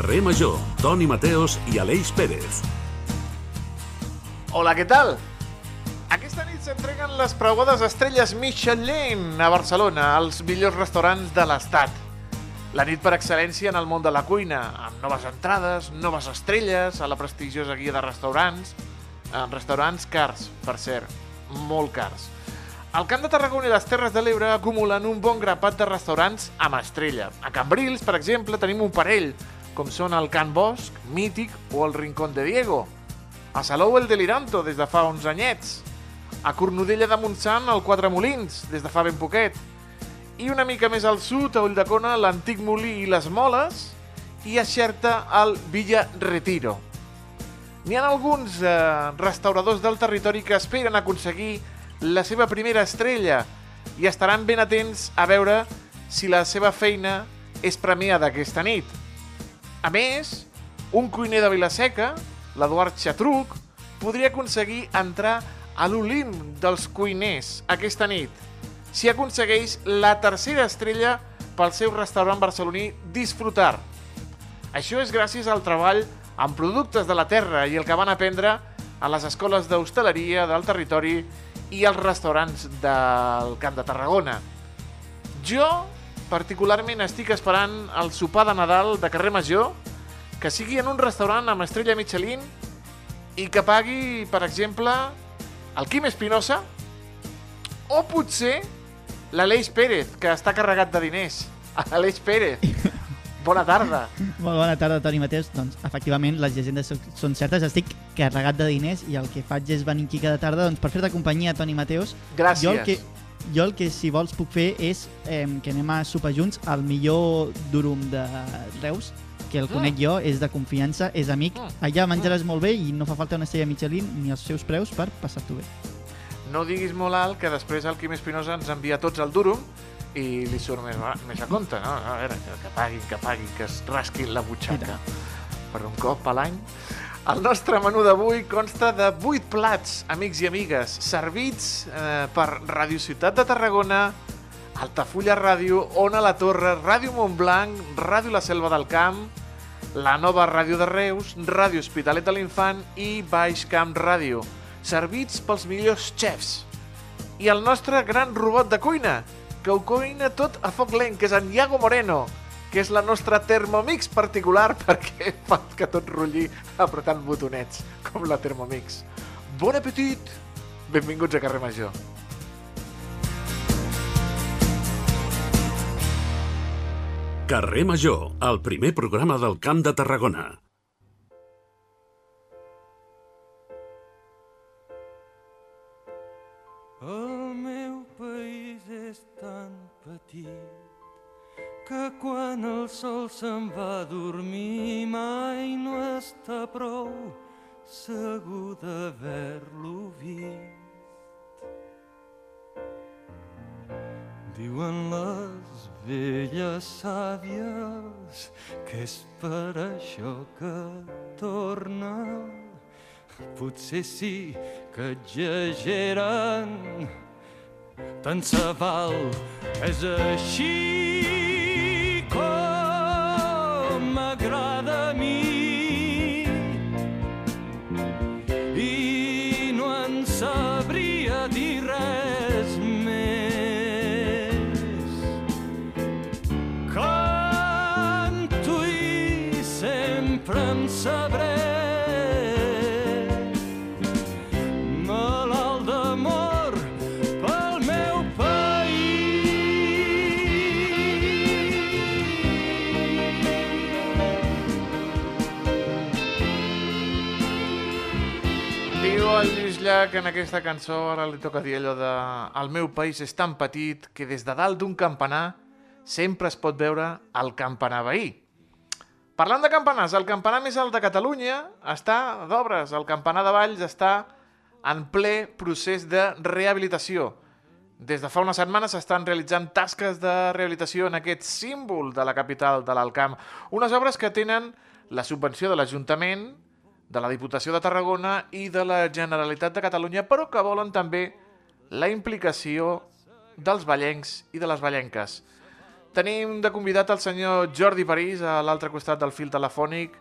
Carrer Major, Toni Mateos i Aleix Pérez. Hola, què tal? Aquesta nit s'entreguen les preuades estrelles Michelin a Barcelona, als millors restaurants de l'Estat. La nit per excel·lència en el món de la cuina, amb noves entrades, noves estrelles a la prestigiosa guia de restaurants, en restaurants cars, per cert, molt cars. El Camp de Tarragona i les Terres de l'Ebre acumulen un bon grapat de restaurants amb estrella. A Cambrils, per exemple, tenim un parell, com són el Can Bosch, Mític o el Rincón de Diego. A Salou el Deliranto, des de fa uns anyets. A Cornudella de Montsant, el Quatre Molins, des de fa ben poquet. I una mica més al sud, a Ulldecona, l'Antic Molí i les Moles. I a Xerta, el Villa Retiro. N'hi ha alguns eh, restauradors del territori que esperen aconseguir la seva primera estrella i estaran ben atents a veure si la seva feina és premiada aquesta nit. A més, un cuiner de Vilaseca, l'Eduard Xatruc, podria aconseguir entrar a l'Olimp dels cuiners aquesta nit si aconsegueix la tercera estrella pel seu restaurant barceloní Disfrutar. Això és gràcies al treball amb productes de la terra i el que van aprendre a les escoles d'hostaleria del territori i als restaurants del Camp de Tarragona. Jo, particularment, estic esperant el sopar de Nadal de carrer Major, que sigui en un restaurant amb estrella Michelin i que pagui, per exemple, el Quim Espinosa o potser l'Aleix Pérez, que està carregat de diners. Aleix Pérez, bona tarda. Molt bona tarda, Toni Mateus. Doncs, efectivament, les llegendes són- són certes. Estic carregat de diners i el que faig és venir aquí cada tarda doncs, per fer-te companyia, Toni Mateus. Gràcies. Jo el que, jo el que, si vols, puc fer és eh, que anem a sopar junts al millor durum de Reus, que el conec jo, és de confiança, és amic. Mm. Allà menjaràs molt bé i no fa falta una estrella Michelin ni els seus preus per passar-t'ho bé. No diguis molt alt, que després el Quim Espinosa ens envia tots al durum i li surt més, més a compte, no? A veure, que, paguin, que paguin, que es rasquin la butxaca per un cop a l'any. El nostre menú d'avui consta de 8 plats, amics i amigues, servits eh, per Radio Ciutat de Tarragona, Altafulla Ràdio, Ona la Torre, Ràdio Montblanc, Ràdio La Selva del Camp, la nova Ràdio de Reus, Ràdio Hospitalet de l'Infant i Baix Camp Ràdio, servits pels millors xefs. I el nostre gran robot de cuina, que ho cuina tot a foc lent, que és en Iago Moreno, que és la nostra Thermomix particular perquè fa que tot rulli apretant botonets, com la Thermomix. Bon apetit! Benvinguts a Carrer Major. Carrer Major, el primer programa del Camp de Tarragona. El meu país és tan petit que quan el sol se'n va a dormir mai no està prou segur d'haver-lo vist. Diuen les velles sàvies que és per això que torna Potser sí que exageren, tant se val, és així aquesta cançó, ara li toca dir allò de El meu país és tan petit que des de dalt d'un campanar sempre es pot veure el campanar veí. Parlant de campanars, el campanar més alt de Catalunya està d'obres. El campanar de Valls està en ple procés de rehabilitació. Des de fa unes setmanes s'estan realitzant tasques de rehabilitació en aquest símbol de la capital de l'Alcamp. Unes obres que tenen la subvenció de l'Ajuntament, de la Diputació de Tarragona i de la Generalitat de Catalunya, però que volen també la implicació dels ballencs i de les ballenques. tenim de convidat el senyor Jordi París a l'altre costat del fil telefònic,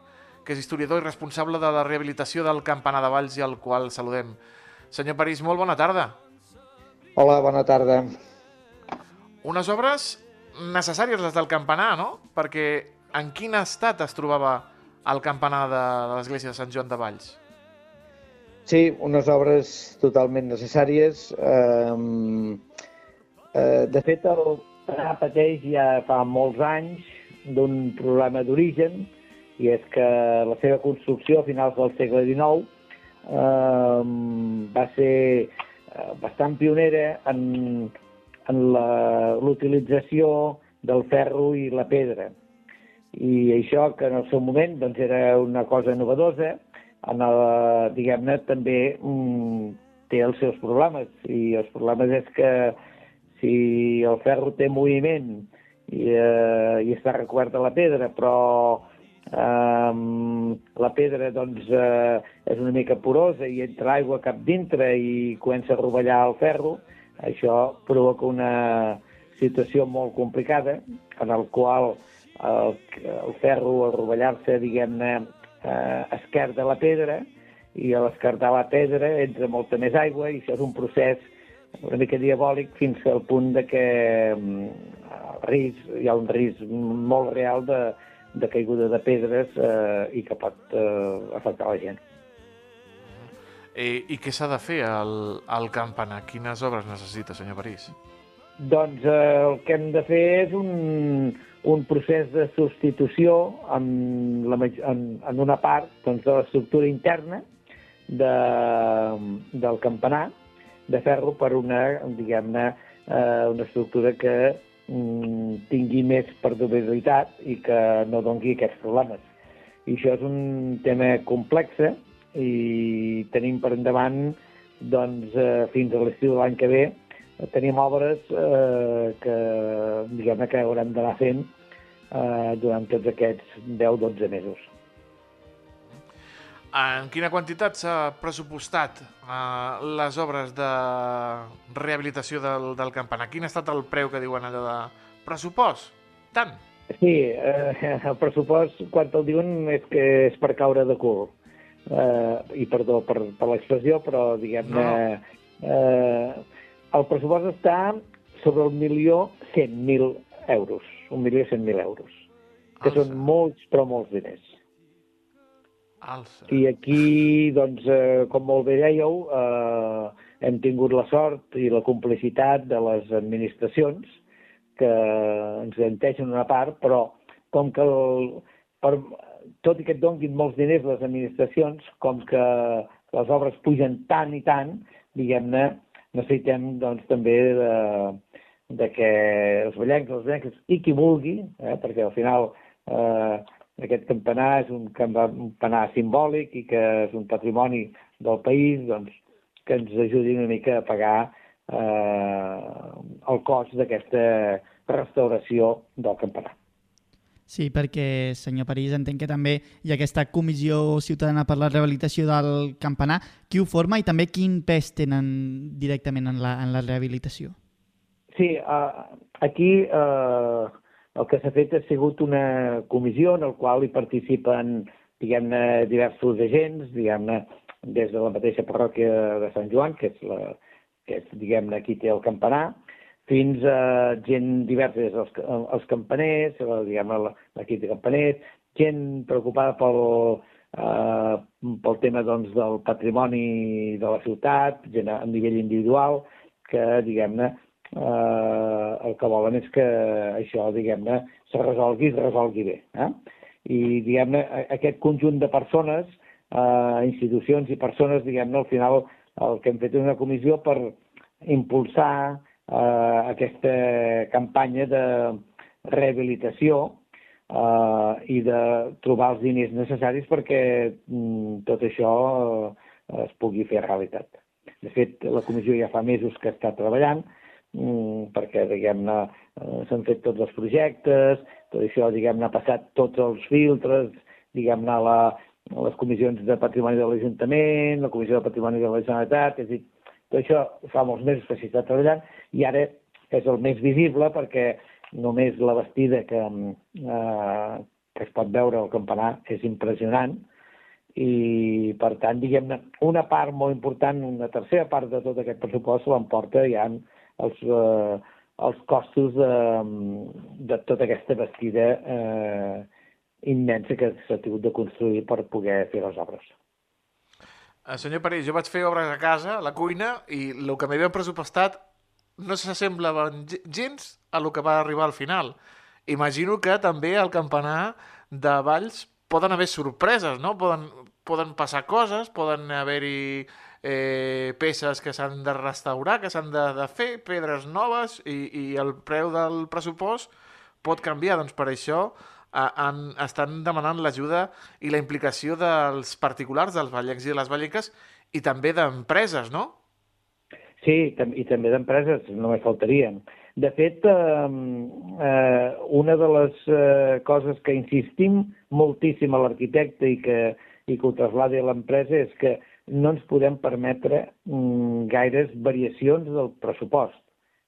que és historiador i responsable de la rehabilitació del Campanar de Valls i al qual saludem. Senyor París, molt bona tarda. Hola, bona tarda. Unes obres necessàries les del campanar, no? Perquè en quin estat es trobava el campanar de, de l'església de Sant Joan de Valls? Sí, unes obres totalment necessàries. Eh, eh, de fet, el campanar pateix ja fa molts anys d'un problema d'origen, i és que la seva construcció a finals del segle XIX eh, va ser eh, bastant pionera en, en l'utilització del ferro i la pedra. I això, que en el seu moment doncs, era una cosa novedosa, en el, diguem-ne, també mm, té els seus problemes. I els problemes és que si el ferro té moviment i, eh, i està recobert de la pedra, però eh, la pedra doncs, eh, és una mica porosa i entra aigua cap dintre i comença a rovellar el ferro, això provoca una situació molt complicada en el qual el, el ferro, al rovellar-se, diguem-ne, eh, esquerda la pedra i a l'esquerdar la pedra entra molta més aigua i això és un procés una mica diabòlic fins al punt de que mm, el risc, hi ha un risc molt real de, de caiguda de pedres eh, i que pot eh, afectar la gent. I, i què s'ha de fer al, al campanar? Quines obres necessita, senyor París? Doncs eh, el que hem de fer és un, un procés de substitució en, la, en, en una part doncs, de l'estructura interna de, del campanar de ferro per una, diguem-ne, eh, una estructura que mm, tingui més perdurabilitat i que no dongui aquests problemes. I això és un tema complex i tenim per endavant doncs, eh, fins a l'estiu de l'any que ve tenim obres eh, que, diguem que haurem d'anar fent eh, durant tots aquests 10-12 mesos. En quina quantitat s'ha pressupostat eh, les obres de rehabilitació del, del campanar? Quin ha estat el preu que diuen allò de pressupost? Tant? Sí, eh, el pressupost, quan el diuen, és que és per caure de cul eh, i perdó per, per l'expressió, però diguem-ne... No. Eh, el pressupost està sobre el milió cent mil euros, un milió cent mil euros, que Alça. són molts, però molts diners. Alça. I aquí, doncs, eh, com molt bé dèieu, eh, hem tingut la sort i la complicitat de les administracions que ens garanteixen una part, però com que el, per, tot i que et donguin molts diners les administracions, com que les obres pugen tant i tant, diguem-ne, necessitem doncs, també de, de que els ballencs, els ballencs i qui vulgui, eh, perquè al final eh, aquest campanar és un campanar simbòlic i que és un patrimoni del país, doncs, que ens ajudi una mica a pagar eh, el cost d'aquesta restauració del campanar. Sí, perquè, senyor París, entenc que també hi ha aquesta comissió ciutadana per la rehabilitació del campanar. Qui ho forma i també quin pes tenen directament en la, en la rehabilitació? Sí, uh, aquí uh, el que s'ha fet ha sigut una comissió en el qual hi participen diguem-ne, diversos agents, diguem-ne, des de la mateixa parròquia de Sant Joan, que és, la, que és diguem-ne, qui té el campanar, fins a gent diversa, des dels els campaners, diguem l'equip de campaners, gent preocupada pel, eh, pel tema doncs, del patrimoni de la ciutat, gent a, a nivell individual, que, diguem-ne, eh, el que volen és que això, diguem-ne, se resolgui i es resolgui bé. Eh? I, diguem-ne, aquest conjunt de persones, eh, institucions i persones, diguem-ne, al final el que hem fet és una comissió per impulsar eh, aquesta campanya de rehabilitació eh, i de trobar els diners necessaris perquè mm, tot això eh, es pugui fer realitat. De fet, la comissió ja fa mesos que està treballant mm, perquè, diguem-ne, eh, s'han fet tots els projectes, tot això, diguem-ne, ha passat tots els filtres, diguem-ne, la, les comissions de patrimoni de l'Ajuntament, la comissió de patrimoni de la Generalitat, és a dir, tot això fa molts mesos que s'hi està treballant i ara és el més visible perquè només la vestida que, eh, que es pot veure al campanar és impressionant i, per tant, diguem-ne, una part molt important, una tercera part de tot aquest pressupost l'emporta ja els, eh, els costos de, de tota aquesta vestida eh, immensa que s'ha tingut de construir per poder fer les obres. Eh, senyor París, jo vaig fer obres a casa, a la cuina, i el que m'havien pressupostat no s'assemblava gens a lo que va arribar al final. Imagino que també al campanar de Valls poden haver sorpreses, no? Poden, poden passar coses, poden haver-hi eh, peces que s'han de restaurar, que s'han de, de fer, pedres noves, i, i el preu del pressupost pot canviar. Doncs per això han, estan demanant l'ajuda i la implicació dels particulars, dels ballencs i les ballenques, i també d'empreses, no? Sí, i també d'empreses, només faltarien. De fet, eh, eh, una de les eh, coses que insistim moltíssim a l'arquitecte i que, i que ho trasladi a l'empresa és que no ens podem permetre mm, gaires variacions del pressupost,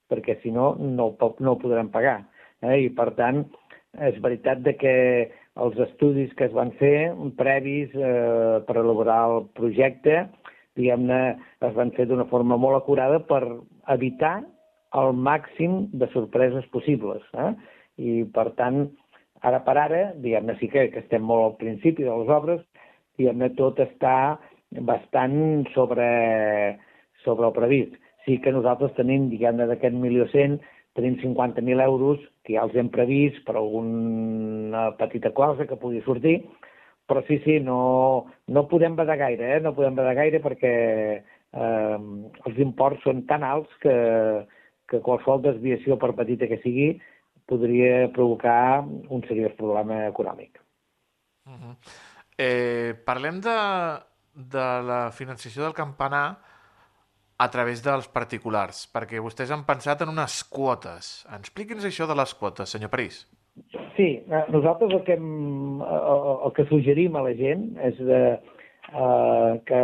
perquè si no, no, no ho podrem pagar. Eh? I, per tant, és veritat de que els estudis que es van fer previs eh, per elaborar el projecte, diguem-ne, es van fer d'una forma molt acurada per evitar el màxim de sorpreses possibles. Eh? I, per tant, ara per ara, diguem-ne, sí que, que estem molt al principi de les obres, diguem-ne, tot està bastant sobre, sobre el previst. Sí que nosaltres tenim, diguem-ne, d'aquest 1.100.000, tenim 50.000 euros que ja els hem previst per alguna petita cosa que pugui sortir, però sí, sí, no, no podem badar gaire, eh? no podem badar gaire perquè eh, els imports són tan alts que, que qualsevol desviació, per petita que sigui, podria provocar un seriós problema econòmic. Uh -huh. eh, parlem de, de la financiació del campanar a través dels particulars, perquè vostès han pensat en unes quotes. Expliqui'ns això de les quotes, senyor París. Sí, eh, nosaltres el que, hem, el que suggerim a la gent és de, uh, que,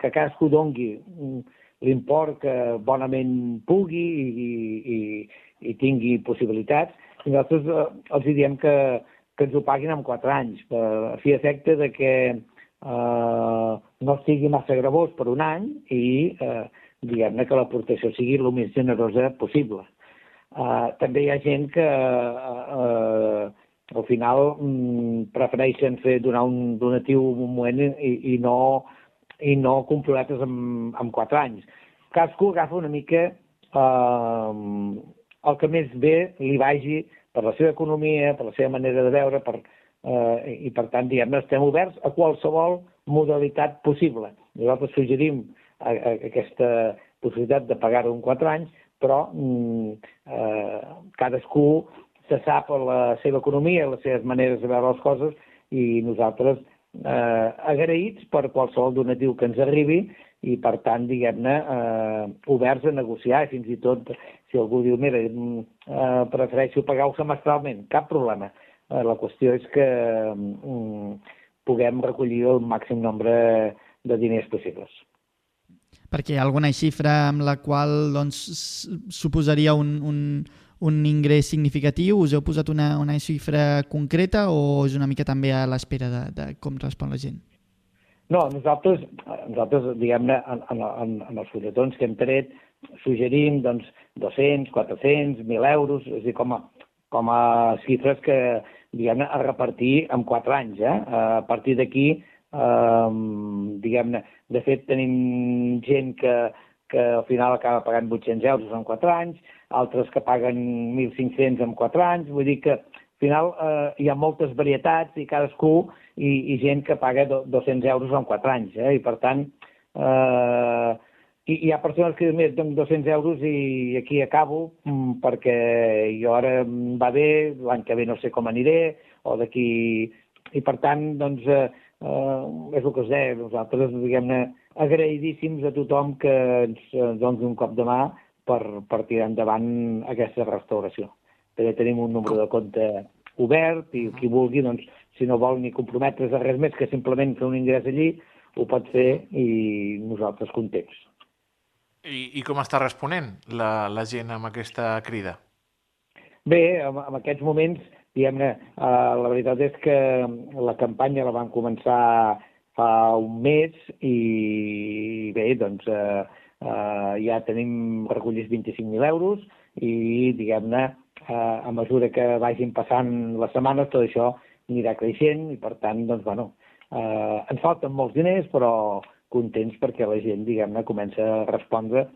que cadascú dongui l'import que bonament pugui i, i, i tingui possibilitats. I nosaltres uh, els diem que, que ens ho paguin en quatre anys, per, a fi efecte de que eh, no sigui massa gravós per un any i eh, diguem-ne que l'aportació sigui el més generosa possible. Eh, també hi ha gent que eh, al final mm, prefereixen fer donar un donatiu un moment i, i no i no comprometes amb, amb quatre anys. Cadascú agafa una mica eh, el que més bé li vagi per la seva economia, per la seva manera de veure, per, eh, i per tant, diguem estem oberts a qualsevol modalitat possible. Nosaltres suggerim a, a, aquesta possibilitat de pagar-ho en 4 anys, però mm, eh, cadascú se sap la seva economia, les seves maneres de veure les coses, i nosaltres eh, agraïts per qualsevol donatiu que ens arribi i, per tant, diguem-ne, eh, oberts a negociar, fins i tot si algú diu, mira, mm, eh, prefereixo pagar-ho semestralment, cap problema. La qüestió és que mm, puguem recollir el màxim nombre de diners possibles. Perquè hi ha alguna xifra amb la qual doncs, suposaria un, un, un ingrés significatiu? Us heu posat una, una xifra concreta o és una mica també a l'espera de, de com respon la gent? No, nosaltres, nosaltres diguem-ne, en, en, en els fulletons que hem tret, suggerim doncs, 200, 400, 1.000 euros, és a dir, com a, com a xifres que, diguem-ne, a repartir en quatre anys. Eh? A partir d'aquí, eh, diguem-ne, de fet tenim gent que, que al final acaba pagant 800 euros en quatre anys, altres que paguen 1.500 en quatre anys, vull dir que al final eh, hi ha moltes varietats i cadascú, i, i gent que paga 200 euros en quatre anys, eh? i per tant, eh, i hi ha persones que mira, dono 200 euros i aquí acabo mm, perquè jo ara va bé, l'any que ve no sé com aniré, o d'aquí... I per tant, doncs, eh, eh, és el que us deia, nosaltres, diguem-ne, agraïdíssims a tothom que ens, ens doni un cop de mà per, per tirar endavant aquesta restauració. També tenim un número de compte obert i qui vulgui, doncs, si no vol ni comprometre's a res més que simplement fer un ingrés allí, ho pot fer i nosaltres contents. I, i com està responent la, la gent amb aquesta crida? Bé, en, en aquests moments, diguem-ne, eh, la veritat és que la campanya la van començar fa un mes i bé, doncs eh, eh, ja tenim recollits 25.000 euros i, diguem-ne, eh, a mesura que vagin passant les setmanes tot això anirà creixent i, per tant, doncs, bueno, eh, ens falten molts diners, però contents perquè la gent, diguem-ne, comença a respondre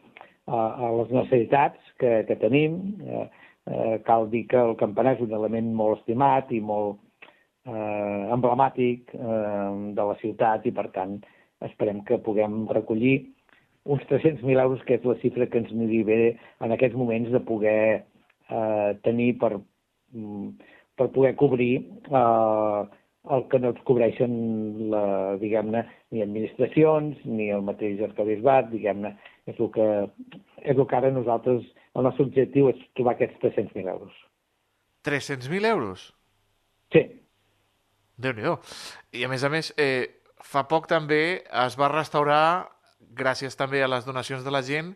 a, a les necessitats que, que tenim. Eh, eh, cal dir que el campanar és un element molt estimat i molt eh, emblemàtic eh, de la ciutat i, per tant, esperem que puguem recollir uns 300.000 euros, que és la xifra que ens aniria bé en aquests moments de poder eh, tenir per, mm, per poder cobrir eh, el que no ens cobreixen, la, diguem-ne, ni administracions, ni el mateix arcabisbat, diguem-ne, és el que, és el que ara nosaltres, el nostre objectiu és trobar aquests 300.000 euros. 300.000 euros? Sí. Déu-n'hi-do. I a més a més, eh, fa poc també es va restaurar, gràcies també a les donacions de la gent,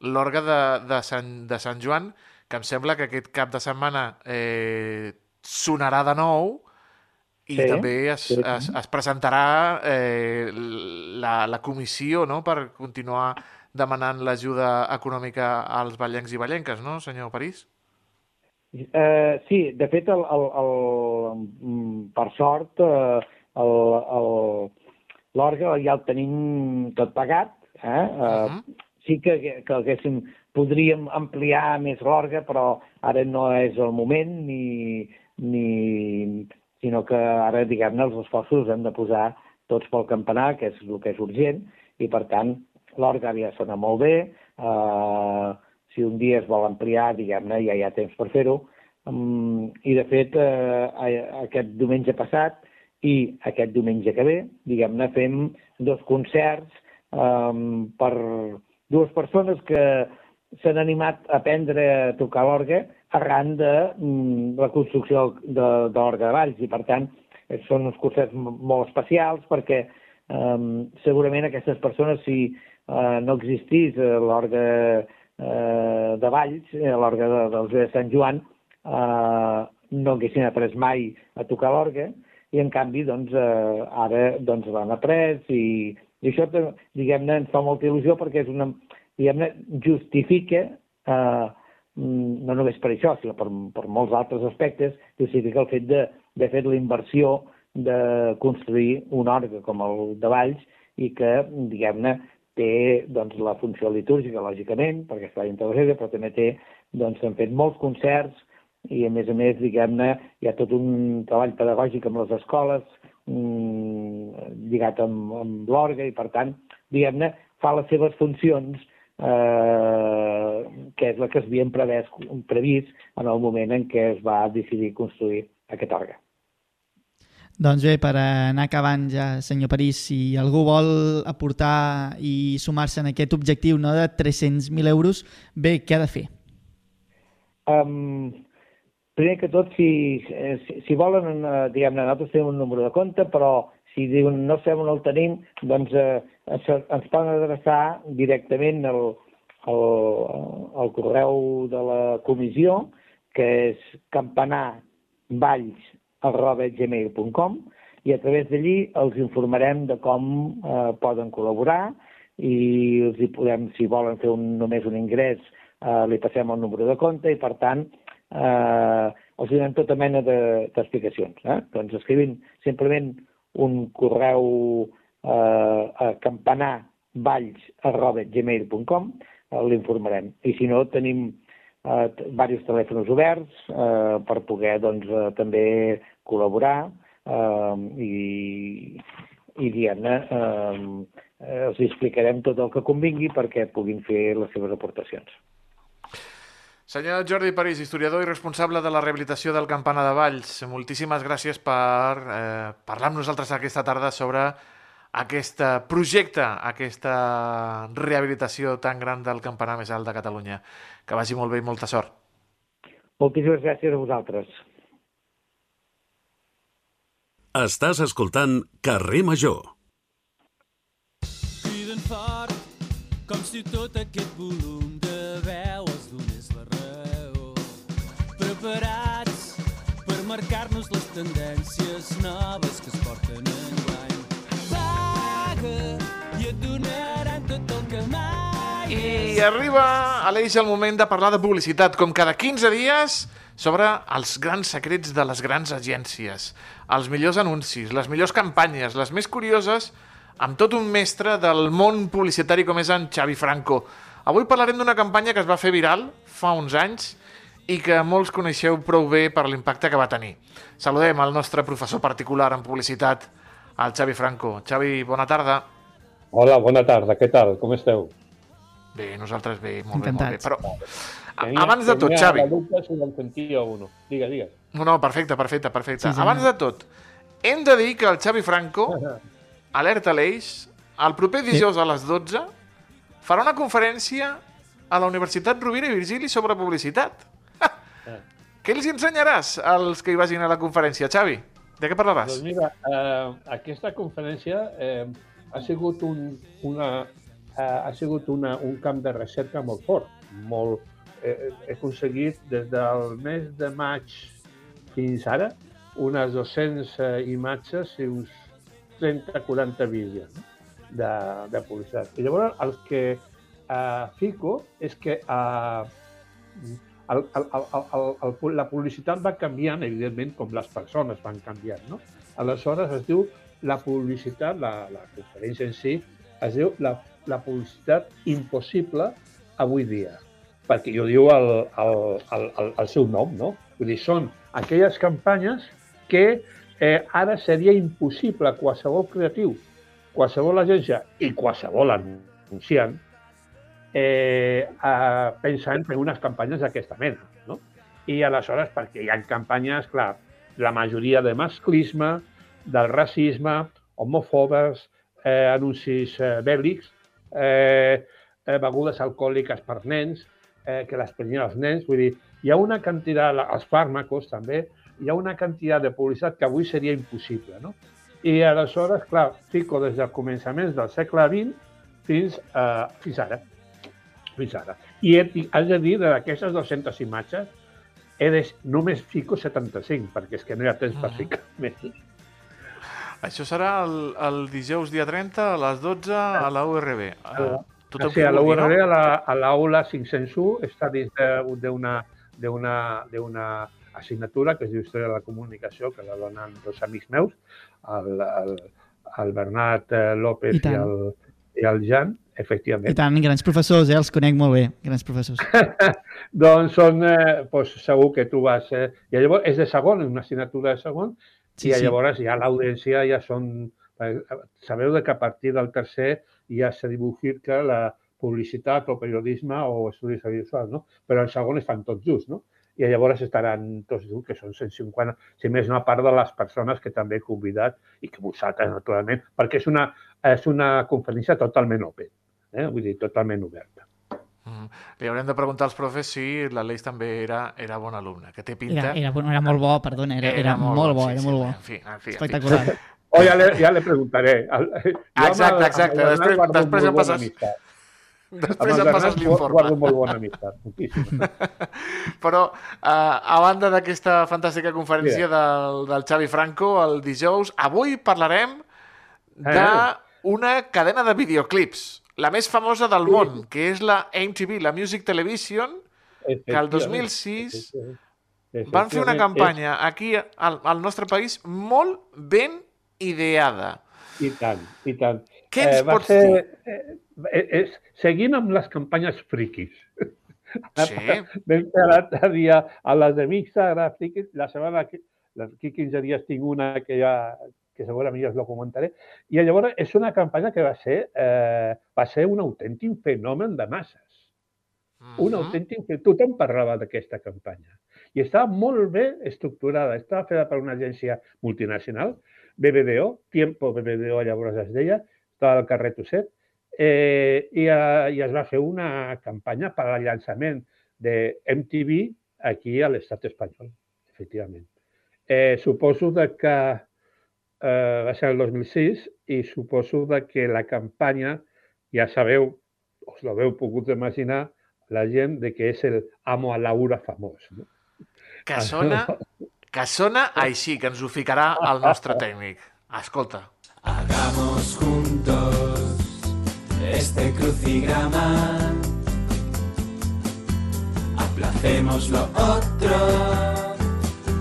l'orga de, de, Sant, de Sant Joan, que em sembla que aquest cap de setmana eh, sonarà de nou i Sí, també es, sí. es, es presentarà eh, la, la comissió no? per continuar demanant l'ajuda econòmica als ballencs i ballenques, no, senyor París? Eh, sí, de fet, el, el, el, per sort, eh, l'orgue ja el tenim tot pagat. Eh? Eh, Mhm. sí que, que haguéssim, podríem ampliar més l'orgue, però ara no és el moment, ni, ni, sinó que ara, diguem-ne, els esforços hem de posar tots pel campanar, que és el que és urgent, i per tant, l'orgue ara ja sona molt bé, eh, si un dia es vol ampliar, diguem-ne, ja hi ha temps per fer-ho, um, i de fet, eh, aquest diumenge passat i aquest diumenge que ve, diguem-ne, fem dos concerts um, per dues persones que s'han animat a aprendre a tocar l'orgue arran de mm, la construcció de, de l'orgue de Valls. I, per tant, són uns m- molt especials perquè um, segurament aquestes persones, si uh, no existís eh, l'orgue eh, de Valls, eh, l'orgue de, dels de Sant Joan, eh, no haguessin après mai a tocar l'orgue. I en canvi doncs, eh, ara doncs, l'han après i, i això diguem-ne ens fa molta il·lusió perquè és una, diguem-ne, justifica eh, no només per això, sinó per, per molts altres aspectes, justifica el fet de, de fer la inversió de construir un orgue com el de Valls i que, diguem-ne, té doncs, la funció litúrgica, lògicament, perquè està dintre de l'església, però també té, doncs, s'han fet molts concerts i, a més a més, diguem-ne, hi ha tot un treball pedagògic amb les escoles mm, lligat amb, amb l'orgue i, per tant, diguem-ne, fa les seves funcions eh, que és la que s'havien previst, previst en el moment en què es va decidir construir aquest orgue. Doncs bé, per anar acabant ja, senyor París, si algú vol aportar i sumar-se en aquest objectiu no, de 300.000 euros, bé, què ha de fer? Um, primer que tot, si, eh, si, si volen, eh, diguem-ne, nosaltres tenim un número de compte, però si diuen no sabem on el tenim, doncs eh, ens, poden adreçar directament al, al, al correu de la comissió, que és campanarvalls.gmail.com i a través d'allí els informarem de com eh, poden col·laborar i els hi podem, si volen fer un, només un ingrés, eh, li passem el número de compte i, per tant, eh, els donem tota mena de- d'explicacions. Eh? Doncs escrivint simplement un correu eh, a campanarvalls.gmail.com eh, l'informarem. I si no, tenim eh, diversos telèfons oberts eh, per poder doncs, eh, també col·laborar eh, i, i diguem-ne, eh, eh, els explicarem tot el que convingui perquè puguin fer les seves aportacions. Senyor Jordi París, historiador i responsable de la rehabilitació del Campana de Valls, moltíssimes gràcies per eh, parlar amb nosaltres aquesta tarda sobre aquest projecte, aquesta rehabilitació tan gran del campanar més alt de Catalunya. Que vagi molt bé i molta sort. Moltíssimes gràcies a vosaltres. Estàs escoltant Carrer Major. criden fort com si tot aquest volum de veu preparats per marcar-nos les tendències noves que es porten enguany. Paga i et donaran tot el que mai I arriba, Aleix, el moment de parlar de publicitat, com cada 15 dies, sobre els grans secrets de les grans agències, els millors anuncis, les millors campanyes, les més curioses, amb tot un mestre del món publicitari com és en Xavi Franco. Avui parlarem d'una campanya que es va fer viral fa uns anys i que molts coneixeu prou bé per l'impacte que va tenir. Saludem al nostre professor particular en publicitat, el Xavi Franco. Xavi, bona tarda. Hola, bona tarda, què tal? Com esteu? Bé, nosaltres bé, molt bé, molt bé. Però a- abans de tot, tenia Xavi... la dubte si me'n sentia o no. Digues, digues. No, no, perfecte, perfecte, perfecte. Sí, Sí, Abans de tot, hem de dir que el Xavi Franco, alerta l'Eix, el proper dijous a les 12 farà una conferència a la Universitat Rovira i Virgili sobre publicitat. Què els ensenyaràs als que hi vagin a la conferència, Xavi? De què parlaràs? Doncs mira, eh, aquesta conferència eh, ha sigut, un, una, eh, ha sigut una, un camp de recerca molt fort. Molt, eh, he aconseguit des del mes de maig fins ara unes 200 eh, imatges i uns 30-40 vídeos de, de publicitat. I llavors el que eh, fico és que eh, el, el, el, el, el, la publicitat va canviant, evidentment, com les persones van canviant. No? Aleshores es diu la publicitat, la, la conferència en si, es diu la, la publicitat impossible avui dia, perquè jo diu el, el, el, el, el seu nom, no? Vull dir, són aquelles campanyes que eh, ara seria impossible qualsevol creatiu, qualsevol agència i qualsevol anunciant eh, a pensar en fer unes campanyes d'aquesta mena. No? I aleshores, perquè hi ha campanyes, clar, la majoria de masclisme, del racisme, homofobes, eh, anuncis eh, bèl·lics, eh, eh, begudes alcohòliques per nens, eh, que les prenien els nens. Vull dir, hi ha una quantitat, els fàrmacos també, hi ha una quantitat de publicitat que avui seria impossible. No? I aleshores, clar, fico des dels començaments del segle XX fins, eh, fins ara fins ara. I he, has de dir, d'aquestes 200 imatges, he de, només fico 75, perquè és que no hi ha temps per Mhm. ficar més. Això serà el, el dijous dia 30 a les 12 a la URB. Uh, tothom sí, a la URB, a la- a l'aula 501, està dins de- d'una assignatura que es diu Història de la Comunicació, que la donen dos amics meus, el, el, el Bernat eh, López I i, el, i el Jan, efectivament. I tant, grans professors, eh? Els conec molt bé, grans professors. Doncs són, eh, doncs segur que tu vas... Eh, I llavors és de segon, una assignatura de segon, Sí, i sí. llavors ja l'audiència ja són... eh, Sabeu que a partir del tercer ja se dibujica la publicitat o periodisme o estudis audiovisuals, no? Però el segon es fan tots just, no? I llavors estaran tots junts, que són 150, si més no, a part de les persones que també he convidat i que vosaltres, naturalment, perquè és una, és una conferència totalment open, eh? vull dir, totalment oberta. Mm. Li haurem de preguntar als profes si l'Aleix també era, era bon alumne, que té pinta... Era, era, bueno, era molt bo, perdona, era, era, molt, bo, sí, era sí, molt bo. En fi, en fi, en fi. Espectacular. O ja le, ja le preguntaré. Jo Exacte, exacte. amb Després- després molt em passes- Després em passes l'informe. Guardo molt bona amistat, moltíssima. Però, eh, a banda d'aquesta fantàstica conferència del, del Xavi Franco, el dijous, avui parlarem d'una cadena de videoclips, la més famosa del món, que és la MTV, la Music Television, que el 2006 van fer una campanya aquí al, al nostre país molt ben ideada. I tant, i tant. Què ens va pots ser, dir? Eh, eh, seguint amb les campanyes friquis. Sí, Vam fer l'altre dia a les de Mixa, friquis, la setmana que, d'aquí 15 dies tinc una que ja que segurament ja us la comentaré. I llavors és una campanya que va ser, eh, va ser un autèntic fenomen de masses. Un Mhm. autèntic... Tothom parlava d'aquesta campanya. I estava molt bé estructurada. Estava feta per una agència multinacional, BBDO, Tiempo BBDO llavors es deia, estava al carrer Tosset, eh, i, eh, i es va fer una campanya per al llançament de MTV aquí a l'estat espanyol, efectivament. Eh, suposo de que eh, va ser el 2006 i suposo de que la campanya, ja sabeu, us l'heu pogut imaginar, la gent de que és el amo a Laura famós. No? que sona, que sona així, que ens ho ficarà el nostre tècnic. Escolta. Hagamos juntos crucigrama. Aplacemos lo otro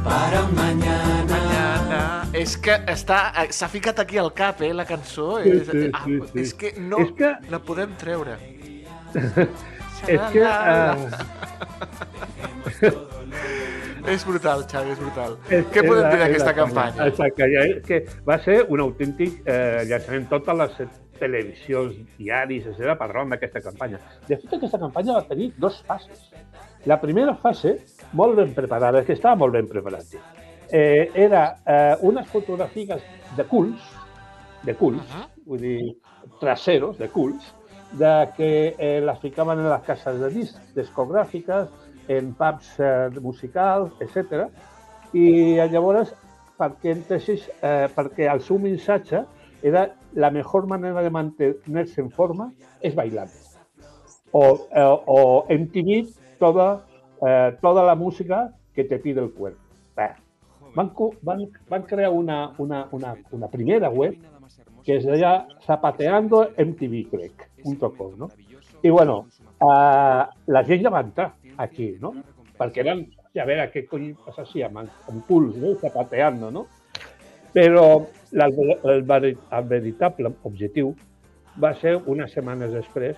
para un mañana. Mañana. És que està, eh, s'ha ficat aquí al cap, eh, la cançó. Sí, és, sí, ah, sí, sí. és que no És que- la podem treure. És que... Uh, És brutal, Xavi, és brutal. és, Què és podem la- dir d'aquesta campanya? Exacte, ja, és que va ser un autèntic eh, llançament. Totes les televisions, diaris, etc. parlant d'aquesta campanya. De fet, aquesta campanya va tenir dos fases. La primera fase, molt ben preparada, que estava molt ben preparat. Eh, era eh, unes fotografies de culs, de culs, uh -huh. vull dir, traseros de culs, de que eh, les ficaven en les cases de discs, discogràfiques, en pubs eh, musicals, etc. I llavors, perquè entessis, eh, perquè el seu missatge era la millor manera de mantenerse en forma és bailando. O, eh, o MTV, toda, eh, toda la música que te pide el cuerpo. Van, van, van crear una, una, una, una primera web que es deia zapateandomtv.com, no? I bueno, uh, la gent ja va entrar aquí, no? Perquè eren, a veure, què cony passa així, amb, amb puls, no? Zapateando, no? Però el, el veritable objectiu va ser unes setmanes després,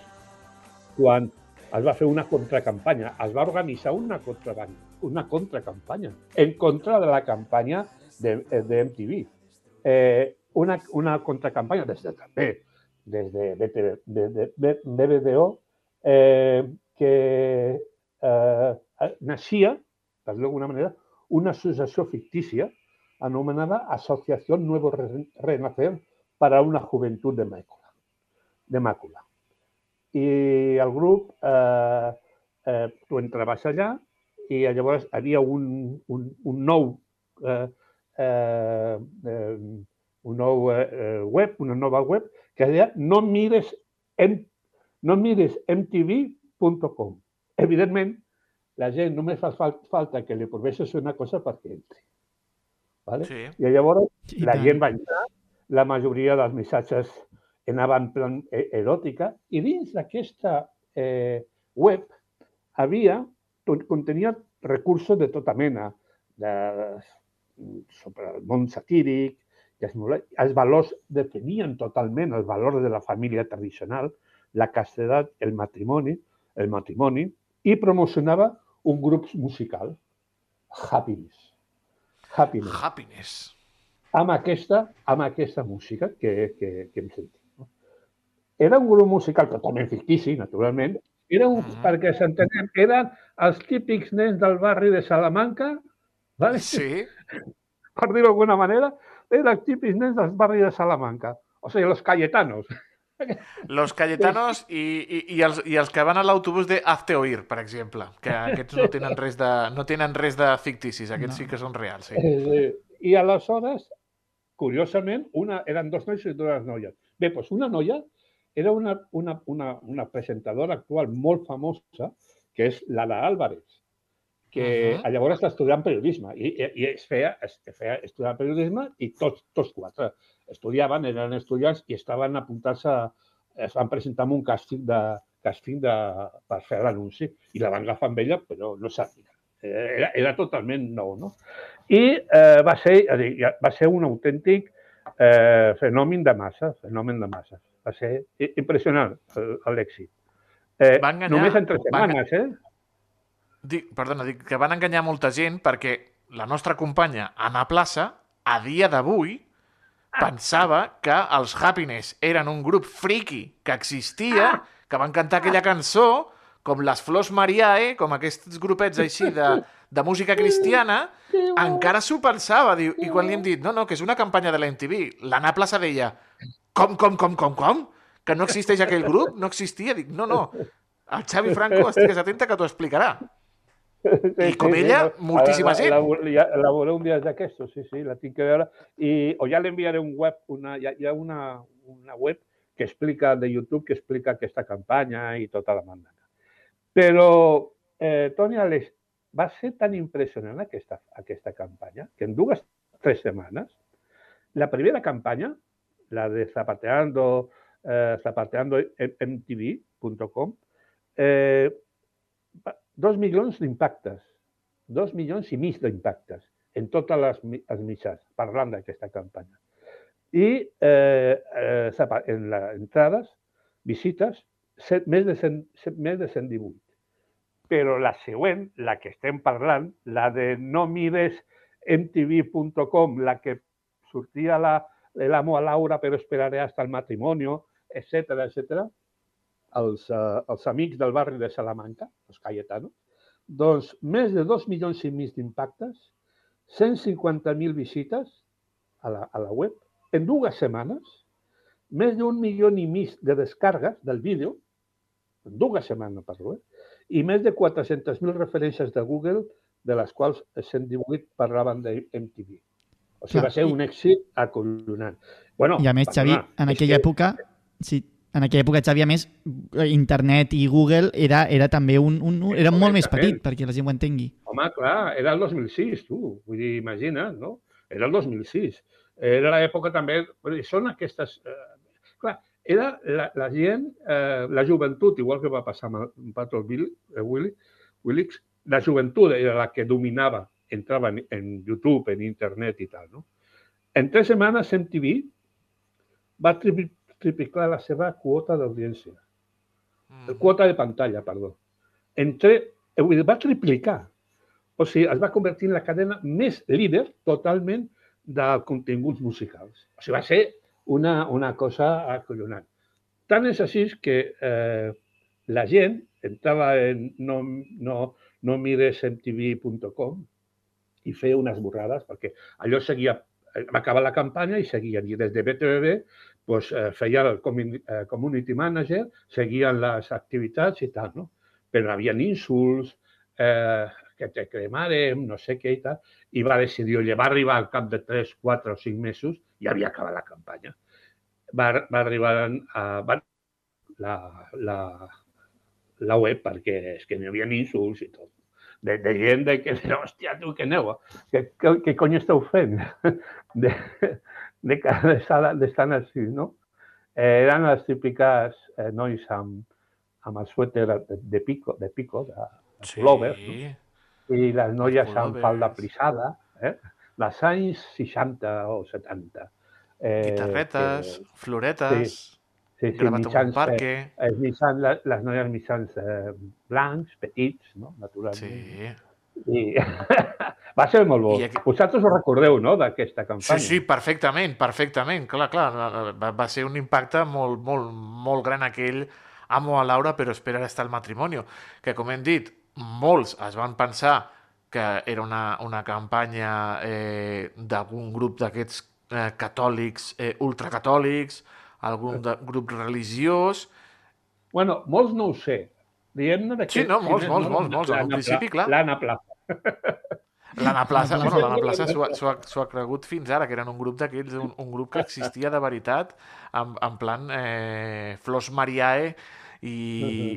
quan es va fer una contracampanya, es va organitzar una, contra, una contracampanya en contra de la campanya de, de MTV. Eh, una, una contracampanya des de també, des de, BTV, de, de, de eh, que eh, naixia, per d'alguna manera, una associació fictícia anomenada Asociación Nuevo Re- Renacer para una Juventud de Màcula. De Màcula. I el grup, eh, eh, tu entraves allà i llavors hi havia un, un, un nou eh, eh, eh, un nou eh, web, una nova web, que deia no mires, em, no mires mtv.com. Evidentment, la gent només fa fal- falta que li proveeixes una cosa perquè entri. Vale? Sí. I llavors I la tant. gent va entrar, la majoria dels missatges anaven en plan e- eròtica, i dins d'aquesta eh, web havia, tot- contenia recursos de tota mena, de, sobre el món satíric, i els, els valors definien totalment els valors de la família tradicional, la castedat, el matrimoni, el matrimoni, i promocionava un grup musical, Happiness. Happiness Happiness. amb aquesta, amb aquesta música que, que, que hem sentit. No? Era un grup musical totalment fictici, naturalment. Era un, Mhm. perquè s'entenem, eren els típics nens del barri de Salamanca, vale? Sí. per dir-ho d'alguna manera, eren els típics nens del barri de Salamanca. O sigui, los Cayetanos. Los Cayetanos i, i, i, els, i els que van a l'autobús de Hazte Oír, per exemple, que aquests no tenen res de, no tenen res de ficticis, aquests No. sí que són reals. Sí. Eh, I aleshores, curiosament, una, eren dos nois i dues noies. Bé, doncs una noia era una, una, una, una presentadora actual molt famosa, que és Lara Álvarez, que uh. -huh. llavors està estudiant periodisme i, i, i es feia, es feia estudiar periodisme i tots, tots quatre estudiaven, eren estudiants i estaven apuntats a... es van presentar amb un càsting, de, càsting de, per fer l'anunci i la van agafar amb ella, però no sabia. Eh, Era, era totalment nou, no? I eh, va, ser, dir, va ser un autèntic eh, fenomen de massa, fenomen de massa. Va ser impressionant el- l'èxit. Eh, Va enganyar- només entre setmanes, eh? Dic, perdona, dic que van enganyar molta gent perquè la nostra companya, Anna Plaça, a dia d'avui, pensava que els Happiness eren un grup friki que existia, que van cantar aquella cançó, com les Flors Mariae, com aquests grupets així de, de música cristiana, encara s'ho pensava. Diu, I quan li hem dit, no, no, que és una campanya de la MTV, l'Anna Plaça deia, com, com, com, com, com? Que no existeix aquell grup? No existia? Dic, no, no. El Xavi Franco, estigues atenta que t'ho explicarà. I com ella, moltíssima gent. La, la, la, la veuré un dia d'aquestos, sí, sí, la tinc que veure. I, o ja l'enviaré un web, una, hi ha, hi ha una, una web que explica, de YouTube, que explica aquesta campanya i tota la mandana. Però, eh, Toni, Alex, va ser tan impressionant aquesta, aquesta campanya que en dues, tres setmanes, la primera campanya, la de Zapateando, eh, zapateandomtv.com, eh, dos milions d'impactes, dos milions i mig d'impactes en totes les, els mitjans parlant d'aquesta campanya. I eh, eh, en les entrades, visites, set, més, de 100, set, més de 118. Però la següent, la que estem parlant, la de no mires mtv.com, la que sortia la, l'amo a Laura però esperaré hasta el matrimonio, etc etc. Els, uh, els amics del barri de Salamanca, els Cayetanos, doncs més de dos milions i mig d'impactes, 150.000 visites a la, a la web en dues setmanes, més d'un milió i mig de descargues del vídeo, en dues setmanes parlo, eh? i més de 400.000 referències de Google, de les quals 118 parlaven de MTV. O sigui, Clar, va ser i- un èxit acollonant. Bueno, I a més, Xavi, en aquella que- època, sí, en aquella època, Xavi, a més, internet i Google era, era també un, un, era molt més petit perquè la gent ho entengui. Home, clar, era el 2006, tu. Vull dir, imagina't, no? Era el 2006. Era l'època també... Vull dir, són aquestes... Eh, clar, era la, la gent, eh, la joventut, igual que va passar amb el Pato Bill, eh, Willy, Willix, la joventut era la que dominava, entrava en, en YouTube, en internet i tal, no? En tres setmanes MTV va triplicar la seva quota d'audiència. Mm. Quota de pantalla, perdó. Entre, eh, dir, va triplicar. O sigui, es va convertir en la cadena més líder totalment de continguts musicals. O sigui, va ser una, una cosa acollonant. Tant és així que eh, la gent entrava en no, no, no mires mtv.com i feia unes borrades, perquè allò seguia, eh, va acabar la campanya i seguien. I des de BTV eh, feia el eh, community manager, seguien les activitats i tal, no? Però hi havia insults, eh, que te cremarem, no sé què i tal, i va decidir, oye, va arribar al cap de 3, 4 o 5 mesos i havia acabat la campanya. Va, va arribar a va, la, la, la web perquè és que n'hi havia insults i tot. De, de gent de que, hòstia, tu, que aneu, què, què, què cony esteu fent? De, de cada sala d'estar així, no? Eh, eren les típiques eh, nois amb, amb el suèter de, de pico, de pico, de, Sí. plovers, i les noies amb falda plissada, eh? les anys 60 o 70. Eh, Guitarretes, que- floretes, sí, sí, gravat en un mitjans, parque... Eh, mitjans, les, les noies mitjans eh, blancs, petits, no? naturalment. Sí. I va ser molt bo. I aquí- Vosaltres us recordeu, no?, d'aquesta Sí, campanya. sí, perfectament, perfectament. Clar, clar, va, va ser un impacte molt, molt, molt gran aquell Amo a Laura, però espera hasta el matrimoni. Que, com hem dit, molts es van pensar que era una, una campanya eh, d'algun grup d'aquests eh, catòlics, eh, ultracatòlics, algun de, grup religiós... Bueno, molts no ho sé. Diguem-ne de Sí, no, molts, molts, molts, molts. Al principi, Pla- clar. L'Anna Plaza. L'Anna Plaça, bueno, l'Anna Plaça s'ho ha- ha, cregut fins ara, que eren un grup d'aquells, un, un grup que existia de veritat, en, en plan eh, Flors Mariae i,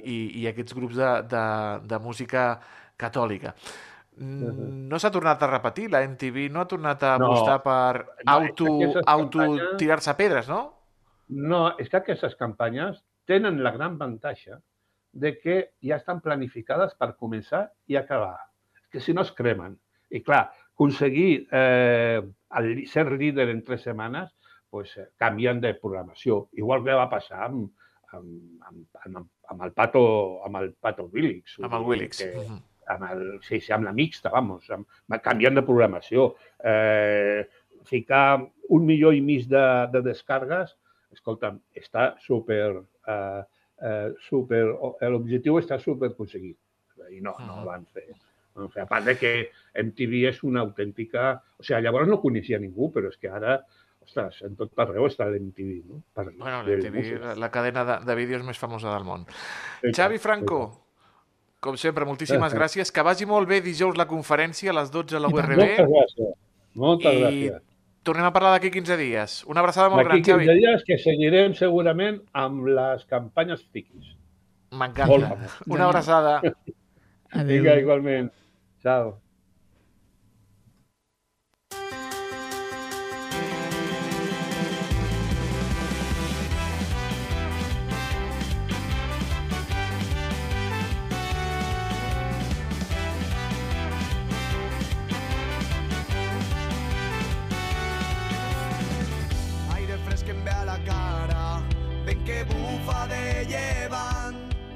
i, i aquests grups de, de, de música catòlica. Mm, No s'ha tornat a repetir, la MTV no ha tornat a No. apostar per No, auto, és que aquestes auto campanyes- tirar-se pedres, no? No, és que aquestes campanyes tenen la gran avantatge de que ja estan planificades per començar i acabar. Que si no es cremen. I clar, aconseguir eh, el, ser líder en tres setmanes, pues, eh, canvien de programació. Igual que va passar amb, amb, amb, amb, amb el Pato, amb el Pato Willix. Amb el Willix. Que, amb el, sí, sí, amb la mixta, vamos, amb, canviant de programació. Eh, ficar un milió i mig de, de descargues, escolta'm, està super, eh, eh, super, l'objectiu està super aconseguit. I no, no van fer. Van fer. A part de que MTV és una autèntica... O sigui, llavors no coneixia ningú, però és que ara, ostres, en tot arreu està l'MTV, no? Per, Bueno, l'MTV, la, cadena de, de vídeos més famosa del món. Sí, Xavi sí. Franco, com sempre, moltíssimes Gràcies. gràcies. Que vagi molt bé dijous la conferència a les 12 a la. URB. Moltes gràcies. Moltes I gràcies. tornem a parlar d'aquí 15 dies. Una abraçada molt D'aquí gran, 15 Xavi. dies que seguirem segurament amb les campanyes fiquis. M'encanta. Una abraçada. Adéu. Vinga, igualment. Ciao. Aire fresc que em ve a la cara, vent que bufa de llevant.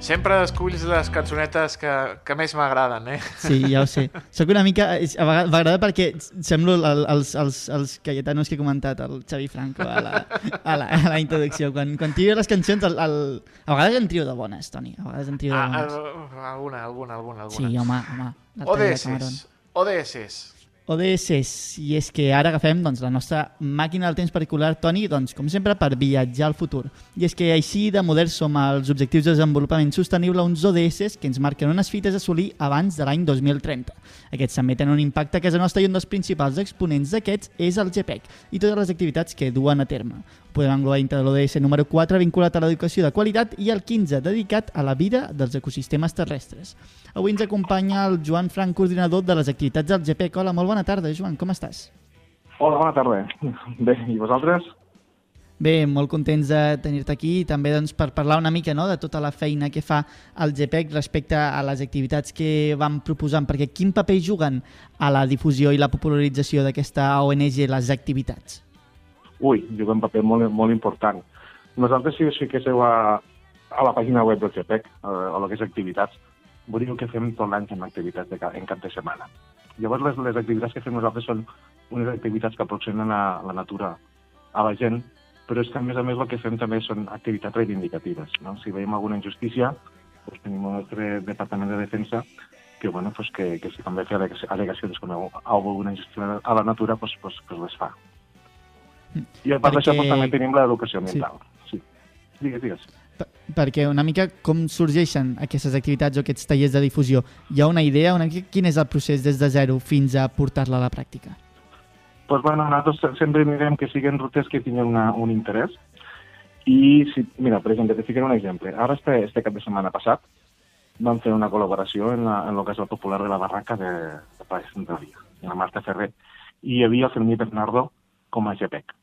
Sempre esculls les cançonetes que, que més m'agraden, eh? Sí, ja ho sé. Soc una mica... m'agrada perquè semblo el, els, els, els cayetanos que he comentat, el Xavi Franco, a la, a la, a la introducció. Quan, quan trio les cançons, el, el, a vegades en trio de bones, Toni. A vegades en trio de Ah, bones. ah, alguna, alguna, alguna, alguna. Sí, home, home. ODS. ODS. ODS, i és que ara agafem doncs, la nostra màquina del temps particular, Toni, doncs, com sempre, per viatjar al futur. I és que així de moderns som als Objectius de Desenvolupament Sostenible, uns ODS que ens marquen unes fites a assolir abans de l'any 2030. Aquests també tenen un impacte a casa nostra i un dels principals exponents d'aquests és el GPEC i totes les activitats que duen a terme. Ho podem englobar dintre de l'ODS número 4 vinculat a l'educació de qualitat i el 15 dedicat a la vida dels ecosistemes terrestres. Avui ens acompanya el Joan Frank, coordinador de les activitats del GPEC. Hola, molt bona tarda, Joan, com estàs? Hola, bona tarda. Bé, i vosaltres? Bé, molt contents de tenir-te aquí i també doncs, per parlar una mica no, de tota la feina que fa el GPEC respecte a les activitats que vam proposant, perquè quin paper juguen a la difusió i la popularització d'aquesta ONG les activitats? Ui, juga un paper molt, molt important. Nosaltres, si us fiquéssiu a, a la pàgina web del GPEC, a, a és activitats, veuríeu que fem tot l'any activitats de, en cap de setmana. Llavors, les, les activitats que fem nosaltres són unes activitats que aproximen a la natura a la gent, però és que, a més a més, el que fem també són activitats reivindicatives. No? Si veiem alguna injustícia, doncs tenim el nostre Departament de Defensa que, bueno, pues que, que si també fer al·lega- al·legacions quan hi ha alguna injustícia a la natura, pues, pues, pues les fa. I a part d'això Perquè- pues, també tenim l'educació ambiental. Sí. Digues, digues. Per- Perquè una mica com sorgeixen aquestes activitats o aquests tallers de difusió? Hi ha una idea, una mica quin és el procés des de zero fins a portar-la a la pràctica? Pues, bueno, nosaltres sempre mirem que siguin rutes que tinguin una, un interès. I, si, mira, per exemple, te un exemple. Ara, este, este cap de setmana passat, vam fer una col·laboració en, la, en el que és el popular de la barraca de, de Plaça Centralia, en la Marta Ferrer. I hi havia el Fermí Bernardo com a GPEC.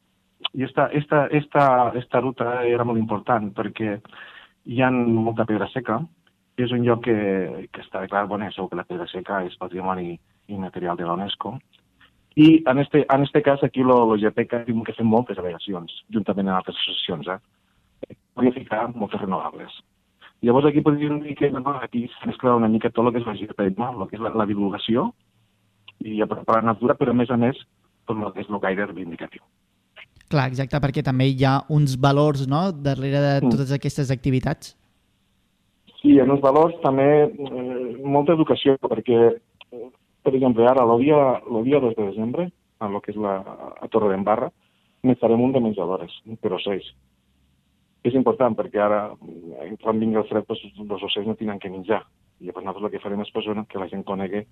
I esta, esta, esta, esta ruta era molt important perquè hi ha molta pedra seca, és un lloc que, que està declarat bona, segur que la pedra seca és patrimoni immaterial de la UNESCO, i en este, en este cas aquí lo, lo GPEC ha tingut que fer moltes al·legacions, juntament amb altres associacions, eh? Podria ficar moltes renovables. Llavors aquí podríem dir que bueno, aquí s'ha mesclat una mica tot el que és la GPEC, no? el que és la, la divulgació i a preparar la natura, però a més a més tot el que és el gaire reivindicatiu. Clar, exacte, perquè també hi ha uns valors no, darrere de Mm. totes aquestes activitats. Sí, en els valors també eh, molta educació, perquè, eh, per exemple, ara, el dia, el dia 2 de desembre, a lo que és la, a Torre d'Embarra, ne farem un de menjadores, per ocells. És important perquè ara, eh, quan vingui el fred, doncs, els ocells no tenen que menjar. I llavors nosaltres el que farem és pues, bueno, que la gent conegui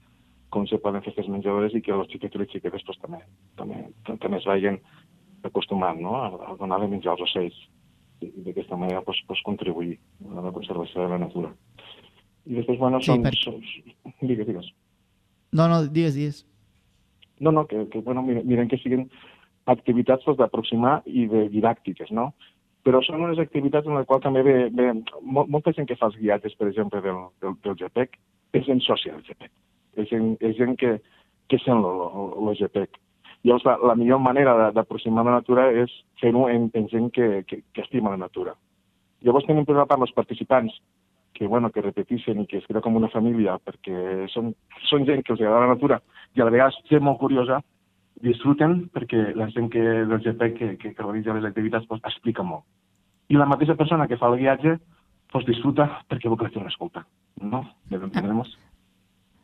com se poden fer aquestes menjadores i que els xiquets i les xiquetes pues, també, també, també es vagin acostumant no? a, a donar de menjar als ocells i d'aquesta manera pues, pues, contribuir a la conservació de la natura. I després, bueno, Sí, són... per- són... Digues, digues. No, no, digues, digues. No, no, que, que bueno, miren, miren que siguin activitats pues, d'aproximar i de didàctiques, no? Però són unes activitats en les quals també ve, ve mol, molta gent que fa els guiatges, per exemple, del, del, del GPEC, és gent sòcia del GPEC. És gent, és gent que, que sent el GPEC. Llavors, la, la millor manera d'aproximar la natura és fer-ho en, en gent que, que, que estima la natura. Llavors tenim per una part els participants que, bueno, que repeteixen i que es crea com una família perquè són, són gent que els agrada la natura i a la vegada gent molt curiosa, disfruten perquè la gent que, del GP que, que, que realitza les activitats pues, explica molt. I la mateixa persona que fa el guiatge pues, disfruta perquè vol que la gent l'escolta. No? ¿Me entendremos?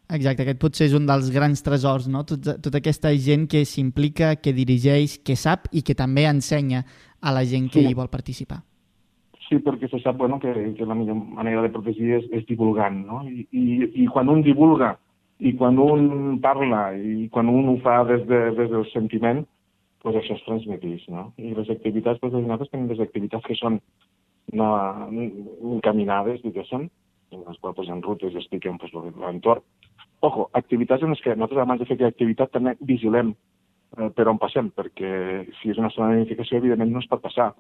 Exacte, aquest potser és un dels grans tresors, no? Tot, tota aquesta gent que s'implica, que dirigeix, que sap i que també ensenya a la gent que Sí. hi vol participar. Sí, perquè se sap bueno, que, que la millor manera de protegir és, és divulgant, no? I, i, I quan un divulga, i quan un parla, i quan un ho fa des, de, des del sentiment, pues això es transmeteix, no? I les activitats, pues, nosaltres tenim les activitats que són no, encaminades, diguéssim, en les quals pues, en rutes expliquem pues, l'entorn, Ojo, activitats en les que nosaltres abans de fer aquella activitat també vigilem eh, per on passem, perquè si és una zona de nidificació, evidentment no es pot passar.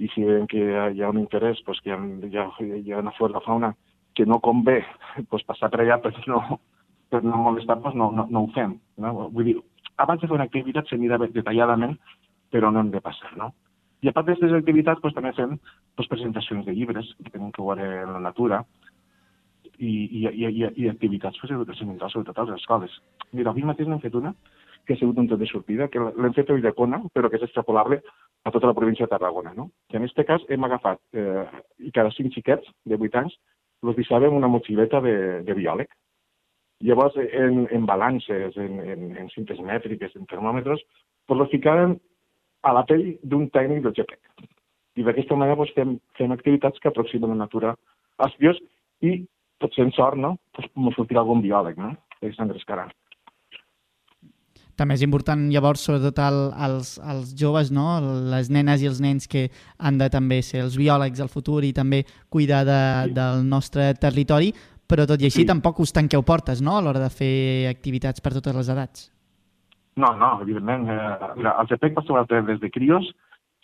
I si veiem que hi ha, hi ha un interès, pues, que ha una flora de fauna que no convé pues, passar per allà per no, per no molestar, pues, no, no, no ho fem. No? Vull dir, abans de fer una activitat se mira detalladament per on hem de passar. No? I a part d'aquestes activitats pues, també fem pues, presentacions de llibres que tenen que veure en la natura i, i, i, i, i activitats pues, educacionals, sobretot a les escoles. Mira, avui mateix n'hem fet una que ha sigut un tot de sortida, que l'hem fet a Ulldecona, però que és extrapolable a tota la província de Tarragona. No? I en aquest cas hem agafat, eh, i cada cinc xiquets de 8 anys, els deixàvem una motxileta de, de biòleg. Llavors, en, en balances, en, en, en cintes mètriques, en termòmetres, pues los ficaven a la pell d'un tècnic del GPEC. I d'aquesta manera pues, fem, fem activitats que aproximen la natura als bios i, potser en sort, no? ens sortirà algun biòleg, no? Alexandre Escarà. També és important, llavors, sobretot el, els, els joves, no? les nenes i els nens que han de també ser els biòlegs al futur i també cuidar de, sí. del nostre territori, però tot i així sí. tampoc us tanqueu portes no? a l'hora de fer activitats per totes les edats. No, no, evidentment. Eh, mira, el GPEC pot ser des de crios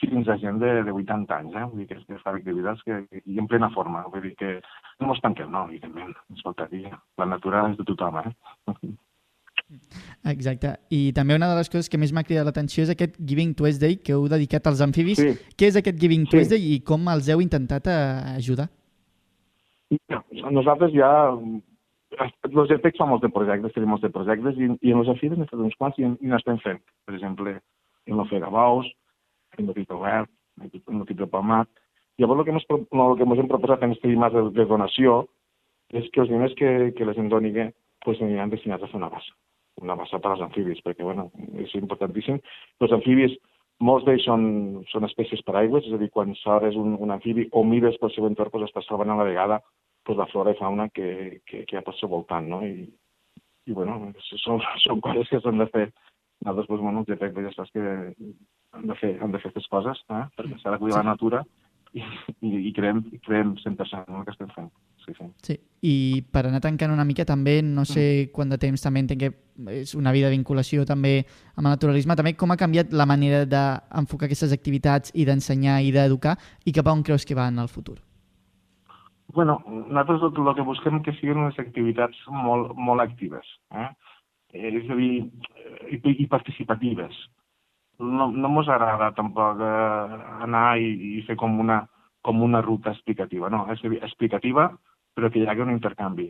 fins a gent de, de 80 anys, eh? vull dir que, que fa activitats que, i en plena forma, vull dir que no ens tanquem, no, evidentment, ens faltaria. La natura és de tothom, eh? Exacte. I també una de les coses que més m'ha cridat l'atenció és aquest Giving Tuesday que heu dedicat als amfibis. Sí. Què és aquest Giving Sí. Tuesday i com els heu intentat eh, ajudar? No, nosaltres ja... Els GPEC fa molts de projectes, tenim molts de projectes, i, i en els n'hem fet uns quants i, i n'estem fent. Per exemple, en l'Ofega Baus, en l'Equip Obert, en l'Equip de Palmat. Llavors, el que, mos, el que hem proposat en aquest dimarts de, de donació és que els diners que, que la gent doni pues, aniran destinats a fer una bassa. Una bassa per als amfibis, perquè bueno, és importantíssim. Els amfibis, molts d'ells són, són espècies paraigües, és a dir, quan s'obres un, un amfibi o mires pel seu entorn, pues, estàs salvant a la vegada pues, la flora i fauna que, que, que hi ha pel seu voltant, no? I, i bueno, són, són coses que s'han de fer. Nosaltres, pues, bueno, ja saps que han de fer, han de fer aquestes coses, eh? perquè s'ha de cuidar la natura i, i, i creem, i creem 100% en el que estem fent. Sí, sí. Sí. I per anar tancant una mica també, no sé Mm. quant de temps també entenc que és una vida de vinculació també amb el naturalisme, també com ha canviat la manera d'enfocar aquestes activitats i d'ensenyar i d'educar i cap a on creus que va en el futur? Bueno, nosaltres el, el que busquem que siguin unes activitats molt, molt actives, eh? Eh, és a dir, eh, i, i participatives. No, no mos agrada tampoc eh, anar i, i fer com una, com una ruta explicativa, no, és explicativa, però que hi hagi un intercanvi.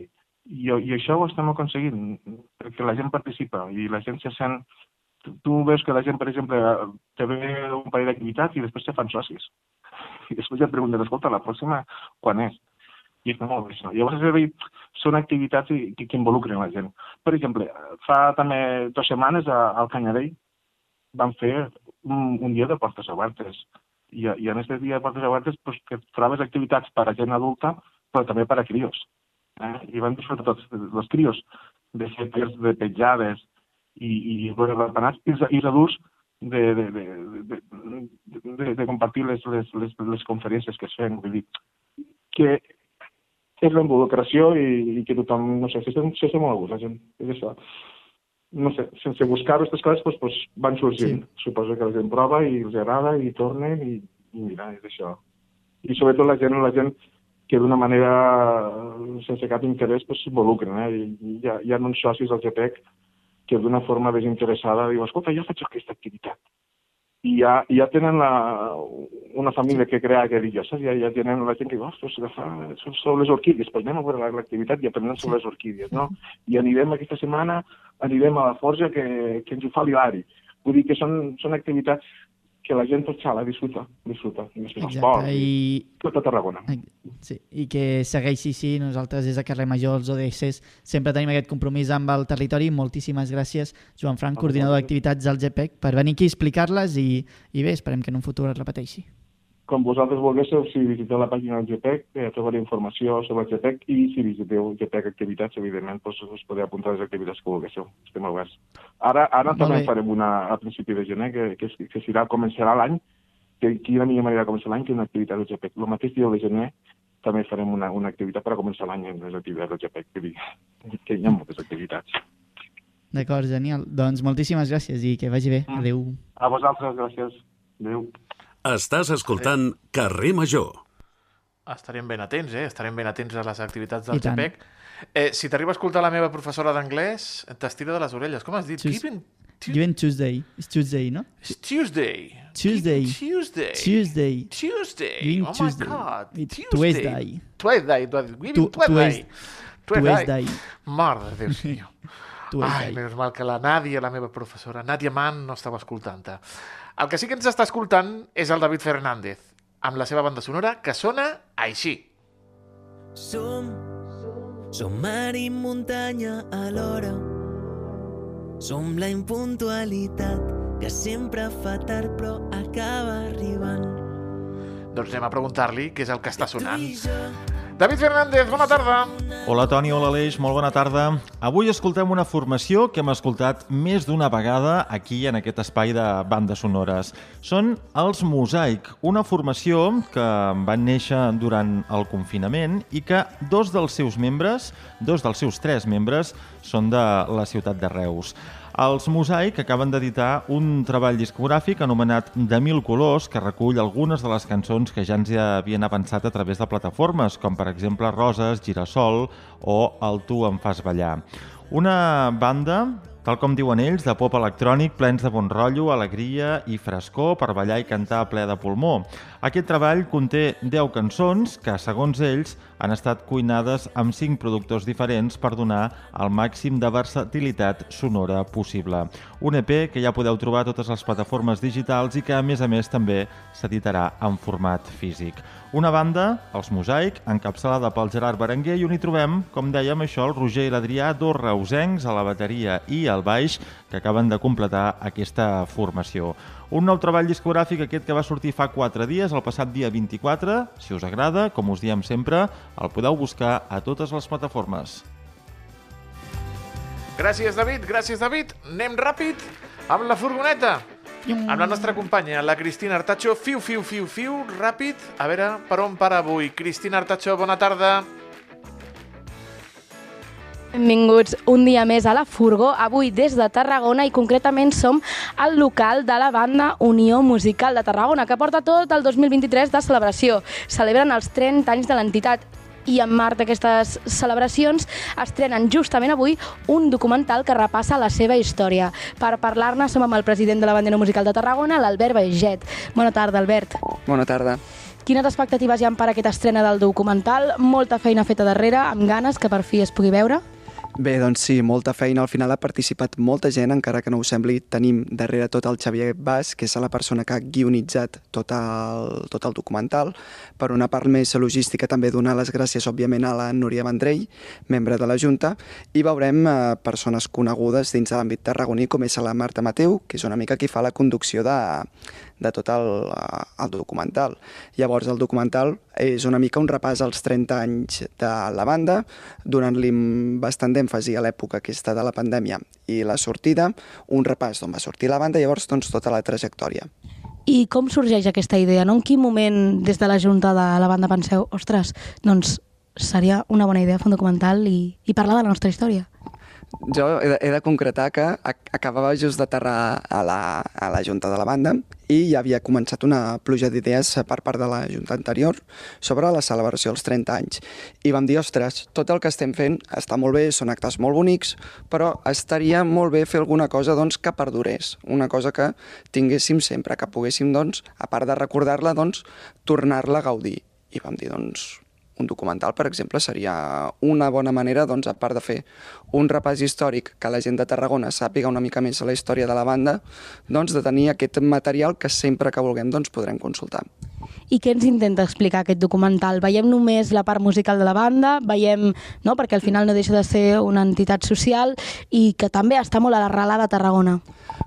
I, I això ho estem aconseguint, perquè la gent participa i la gent se sent... Tu, tu veus que la gent, per exemple, te ve un parell d'activitats i després se fan socis. I després ja et pregunten, escolta, la pròxima quan és? i està molt bé això. Llavors, és a dir, són activitats que, que involucren la gent. Per exemple, fa també dues setmanes a, al Canyarell van fer un, un dia de portes obertes. I, i en aquest dia de portes obertes pues, que trobes activitats per a gent adulta, però també per a crios. Eh? I van disfrutar tots els crios de fer pers de petjades i, i veure rampanats, i, i els adults de, de, de, de, de, de, compartir les, les, les, les conferències que es feien. Vull dir, que és la involucració i, i que tothom, no sé, s'està s'està molt a gust, la gent, és això. No sé, sense buscar aquestes coses doncs, doncs van sorgint. Sí. Suposo que la gent prova i els agrada i tornen i, i mira, és això. I sobretot la gent, la gent que d'una manera sense cap interès doncs, s'involucren. Eh? I, i hi, ha, hi ha uns socis al GPEC que d'una forma desinteressada diu, escolta, jo faig aquesta activitat. I ja, i ja tenen la, una família que crea saps? Ja, ja tenen la gent que ostres, són, són les orquídies, pues anem a veure l'activitat i aprenem sobre les orquídies, no? I anirem aquesta setmana, anirem a la forja que, que ens ho fa l'Hilari. Vull dir que són, són activitats que la gent tot xala, disfruta, disfruta. Ports, Exacte, i, tot a Tarragona. sí, i que segueixi així. Nosaltres des de Carrer Major, els ODS, sempre tenim aquest compromís amb el territori. Moltíssimes gràcies, Joan Frank, coordinador d'activitats del GPEC, per venir aquí a explicar-les i, i bé, esperem que en un futur es repeteixi. Com vosaltres volguéssiu, si visiteu la pàgina del GPEC, eh, trobareu informació sobre el GPEC i si visiteu GPEC Activitats, evidentment, doncs, us podeu apuntar les activitats que volguéssiu. Estem oberts. Ara, ara Molt també bé. farem una a principi de gener, que, que, que serà, començarà l'any, que quina millor manera de començar l'any que una activitat del GPEC. El mateix dia de gener també farem una, una activitat per a començar l'any en les activitats del GPEC. Dir, que hi ha moltes activitats. D'acord, genial. Doncs moltíssimes gràcies i que vagi bé. Mm. Adéu. A vosaltres, gràcies. Adéu. Estàs escoltant Carrer Major. Estarem ben atents, eh? Estarem ben atents a les activitats del. GPEC. Eh, si t'arriba a escoltar la meva professora d'anglès, t'estira de les orelles. Com has dit? Tues- Given... Tu- Given Tuesday. És Tuesday, no? It's Tuesday. Tuesday. Given Tuesday. Tuesday. Tuesday. Given oh Tuesday. my God. It's Tuesday. Tuesday. Tuesday. Tuesday. Tu- Tuesday. Tuesday. Mare de Déu senyor. Ai, Tuesday. menys mal que la Nàdia, la meva professora, Nàdia Mann, no estava escoltant-te. El que sí que ens està escoltant és el David Fernández, amb la seva banda sonora, que sona així. Som, som mar i muntanya alhora. Som la impuntualitat que sempre fa tard però acaba arribant. Doncs anem a preguntar-li què és el que està sonant. David Fernández, bona tarda. Hola Toni, hola Aleix, molt bona tarda. Avui escoltem una formació que hem escoltat més d'una vegada aquí en aquest espai de bandes sonores. Són els Mosaic, una formació que van néixer durant el confinament i que dos dels seus membres, dos dels seus tres membres, són de la ciutat de Reus. Els Mosaic acaben d'editar un treball discogràfic anomenat De mil colors que recull algunes de les cançons que ja ens havien avançat a través de plataformes, com per exemple Roses, Girasol o El tu em fas ballar. Una banda, tal com diuen ells, de pop electrònic plens de bon rotllo, alegria i frescor per ballar i cantar a ple de pulmó. Aquest treball conté 10 cançons que, segons ells, han estat cuinades amb 5 productors diferents per donar el màxim de versatilitat sonora possible. Un EP que ja podeu trobar a totes les plataformes digitals i que, a més a més, també s'editarà en format físic. Una banda, els Mosaic, encapçalada pel Gerard Berenguer, i on hi trobem, com dèiem, això, el Roger i l'Adrià, dos reusencs a la bateria i al baix, que acaben de completar aquesta formació. Un nou treball discogràfic, aquest que va sortir fa 4 dies, el passat dia 24. Si us agrada, com us diem sempre, el podeu buscar a totes les plataformes. Gràcies, David. Gràcies, David. Anem ràpid amb la furgoneta. Amb la nostra companya, la Cristina Artacho. Fiu, fiu, fiu, fiu, ràpid. A veure, per on para avui? Cristina Artacho, bona tarda. Benvinguts un dia més a la Furgó, avui des de Tarragona i concretament som al local de la banda Unió Musical de Tarragona, que porta tot el 2023 de celebració. Celebren els 30 anys de l'entitat i en marc d'aquestes celebracions estrenen justament avui un documental que repassa la seva història. Per parlar-ne som amb el president de la Banda Unió Musical de Tarragona, l'Albert Baiget. Bona tarda, Albert. Bona tarda. Quines expectatives hi ha per aquesta estrena del documental? Molta feina feta darrere, amb ganes que per fi es pugui veure? Bé, doncs sí, molta feina. Al final ha participat molta gent, encara que no ho sembli. Tenim darrere tot el Xavier Bas, que és la persona que ha guionitzat tot el, tot el documental. Per una part més logística, també donar les gràcies, òbviament, a la Núria Vendrell, membre de la Junta, i veurem eh, persones conegudes dins de l'àmbit tarragoní, com és la Marta Mateu, que és una mica qui fa la conducció de, de tot el, eh, el documental. Llavors, el documental és una mica un repàs als 30 anys de la banda, donant-li bastant d'èmfasi a l'època aquesta de la pandèmia i la sortida, un repàs d'on va sortir la banda i llavors doncs, tota la trajectòria. I com sorgeix aquesta idea? No? En quin moment des de la Junta de la banda penseu, ostres, doncs seria una bona idea fer un documental i, i parlar de la nostra història? Jo he de, he de concretar que ac acabava just d'aterrar a, la, a la junta de la banda i ja havia començat una pluja d'idees per part de la junta anterior sobre la celebració dels 30 anys. I vam dir, ostres, tot el que estem fent està molt bé, són actes molt bonics, però estaria molt bé fer alguna cosa doncs, que perdurés, una cosa que tinguéssim sempre, que poguéssim, doncs, a part de recordar-la, doncs, tornar-la a gaudir. I vam dir, doncs, un documental, per exemple, seria una bona manera, doncs, a part de fer un repàs històric que la gent de Tarragona sàpiga una mica més la història de la banda, doncs de tenir aquest material que sempre que vulguem doncs, podrem consultar. I què ens intenta explicar aquest documental? Veiem només la part musical de la banda, veiem, no, perquè al final no deixa de ser una entitat social i que també està molt arrelada a Tarragona.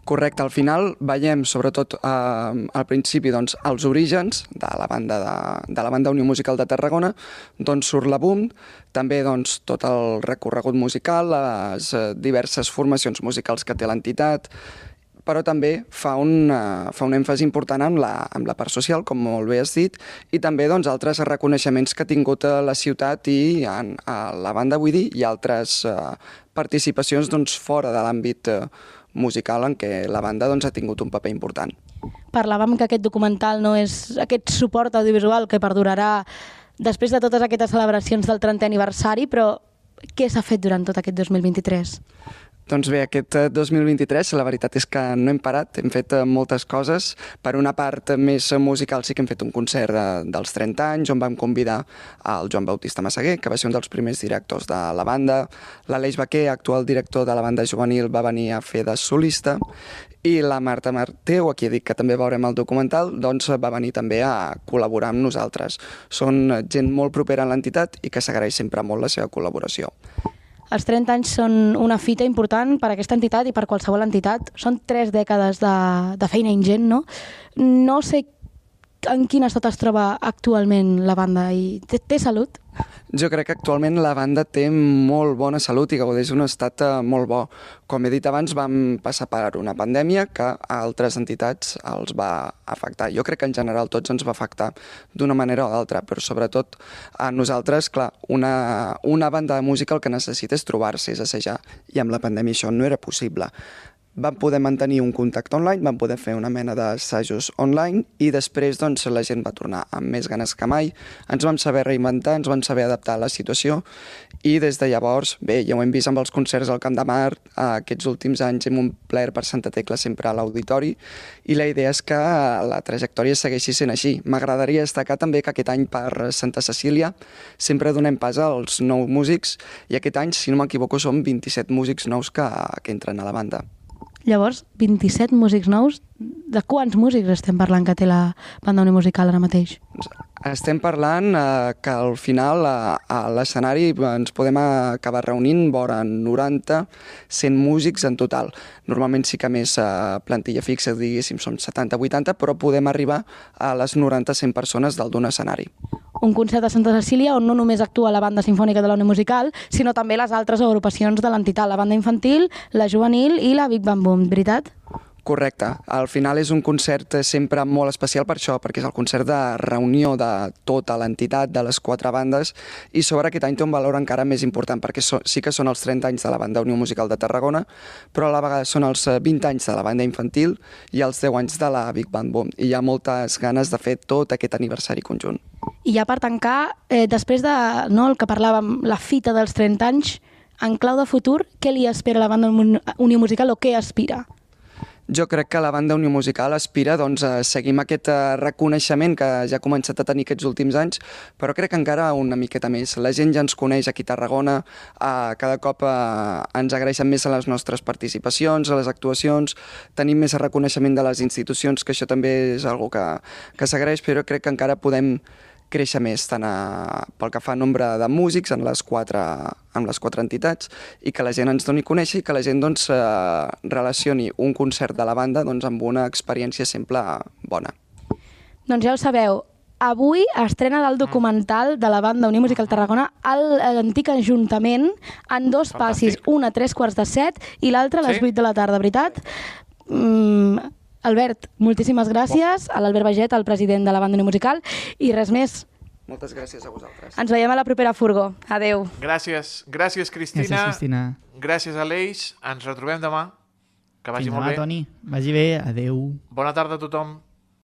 Correcte, al final veiem sobretot eh, al principi doncs, els orígens de la banda de, de la banda Unió Musical de Tarragona, d'on surt la boom, també doncs, tot el recorregut musical, les eh, diverses formacions musicals que té l'entitat, però també fa un, uh, fa un èmfasi important en la, en la part social, com molt bé has dit, i també doncs, altres reconeixements que ha tingut a la ciutat i en, a la banda, vull dir, i altres uh, participacions doncs, fora de l'àmbit uh, musical en què la banda doncs, ha tingut un paper important. Parlàvem que aquest documental no és aquest suport audiovisual que perdurarà després de totes aquestes celebracions del 30è aniversari, però què s'ha fet durant tot aquest 2023? Doncs bé, aquest eh, 2023 la veritat és que no hem parat, hem fet eh, moltes coses. Per una part més musical sí que hem fet un concert de, dels 30 anys on vam convidar el Joan Bautista Massaguer, que va ser un dels primers directors de la banda. L'Aleix Baquer, actual director de la banda juvenil, va venir a fer de solista i la Marta Marteu, a qui dit que també veurem el documental, doncs va venir també a col·laborar amb nosaltres. Són gent molt propera a l'entitat i que s'agraeix sempre molt la seva col·laboració. Els 30 anys són una fita important per a aquesta entitat i per qualsevol entitat. Són tres dècades de, de feina ingent, no? No sé en quin estat es troba actualment la banda i té, té salut? Jo crec que actualment la banda té molt bona salut i gaudeix d'un estat eh, molt bo. Com he dit abans, vam passar per una pandèmia que a altres entitats els va afectar. Jo crec que en general tots ens va afectar d'una manera o d'altra, però sobretot a nosaltres, clar, una, una banda de música el que necessita és trobar-se, és assajar, i amb la pandèmia això no era possible vam poder mantenir un contacte online, vam poder fer una mena d'assajos online i després doncs, la gent va tornar amb més ganes que mai, ens vam saber reinventar, ens vam saber adaptar a la situació i des de llavors, bé, ja ho hem vist amb els concerts al Camp de Mar, aquests últims anys hem omplert per Santa Tecla sempre a l'auditori i la idea és que la trajectòria segueixi sent així. M'agradaria destacar també que aquest any per Santa Cecília sempre donem pas als nous músics i aquest any, si no m'equivoco, són 27 músics nous que, que entren a la banda. Llavors, 27 músics nous. De quants músics estem parlant que té la banda unimusical ara mateix? Estem parlant eh, que al final a, a l'escenari ens podem acabar reunint vora 90, 100 músics en total. Normalment sí que més eh, plantilla fixa, diguéssim, són 70-80, però podem arribar a les 90-100 persones del d'un escenari un concert a Santa Cecília on no només actua la banda sinfònica de la Unió Musical, sinó també les altres agrupacions de l'entitat, la banda infantil, la juvenil i la Big Bang Boom, veritat? Correcte. Al final és un concert sempre molt especial per això, perquè és el concert de reunió de tota l'entitat, de les quatre bandes, i sobre aquest any té un valor encara més important, perquè so, sí que són els 30 anys de la banda Unió Musical de Tarragona, però a la vegada són els 20 anys de la banda infantil i els 10 anys de la Big Band Boom. I hi ha moltes ganes de fer tot aquest aniversari conjunt. I ja per tancar, eh, després de no, el que parlàvem, la fita dels 30 anys, en clau de futur, què li espera la banda Unió Musical o què aspira? Jo crec que la banda Unió Musical aspira doncs, a seguir aquest eh, reconeixement que ja ha començat a tenir aquests últims anys, però crec que encara una miqueta més. La gent ja ens coneix aquí a Tarragona, eh, cada cop eh, ens agraeixen més a les nostres participacions, a les actuacions, tenim més reconeixement de les institucions, que això també és algo que, que s'agraeix, però crec que encara podem créixer més tant a, pel que fa a nombre de músics en les quatre, en les quatre entitats i que la gent ens doni a conèixer i que la gent doncs, eh, relacioni un concert de la banda doncs, amb una experiència sempre bona. Doncs ja ho sabeu, avui estrena el documental de la banda Unió Musical Tarragona a l'antic Ajuntament en dos passis, un a tres quarts de set i l'altre a les sí? 8 de la tarda, veritat? Mm, Albert, moltíssimes gràcies a l'Albert Baget, el president de la banda musical, i res més. Moltes gràcies a vosaltres. Ens veiem a la propera furgó. Adeu. Gràcies. Gràcies, Cristina. Gràcies, Cristina. Gràcies, Aleix. Ens retrobem demà. Que vagi Fins molt demà, bé. Toni. Vagi bé. Adeu. Bona tarda a tothom.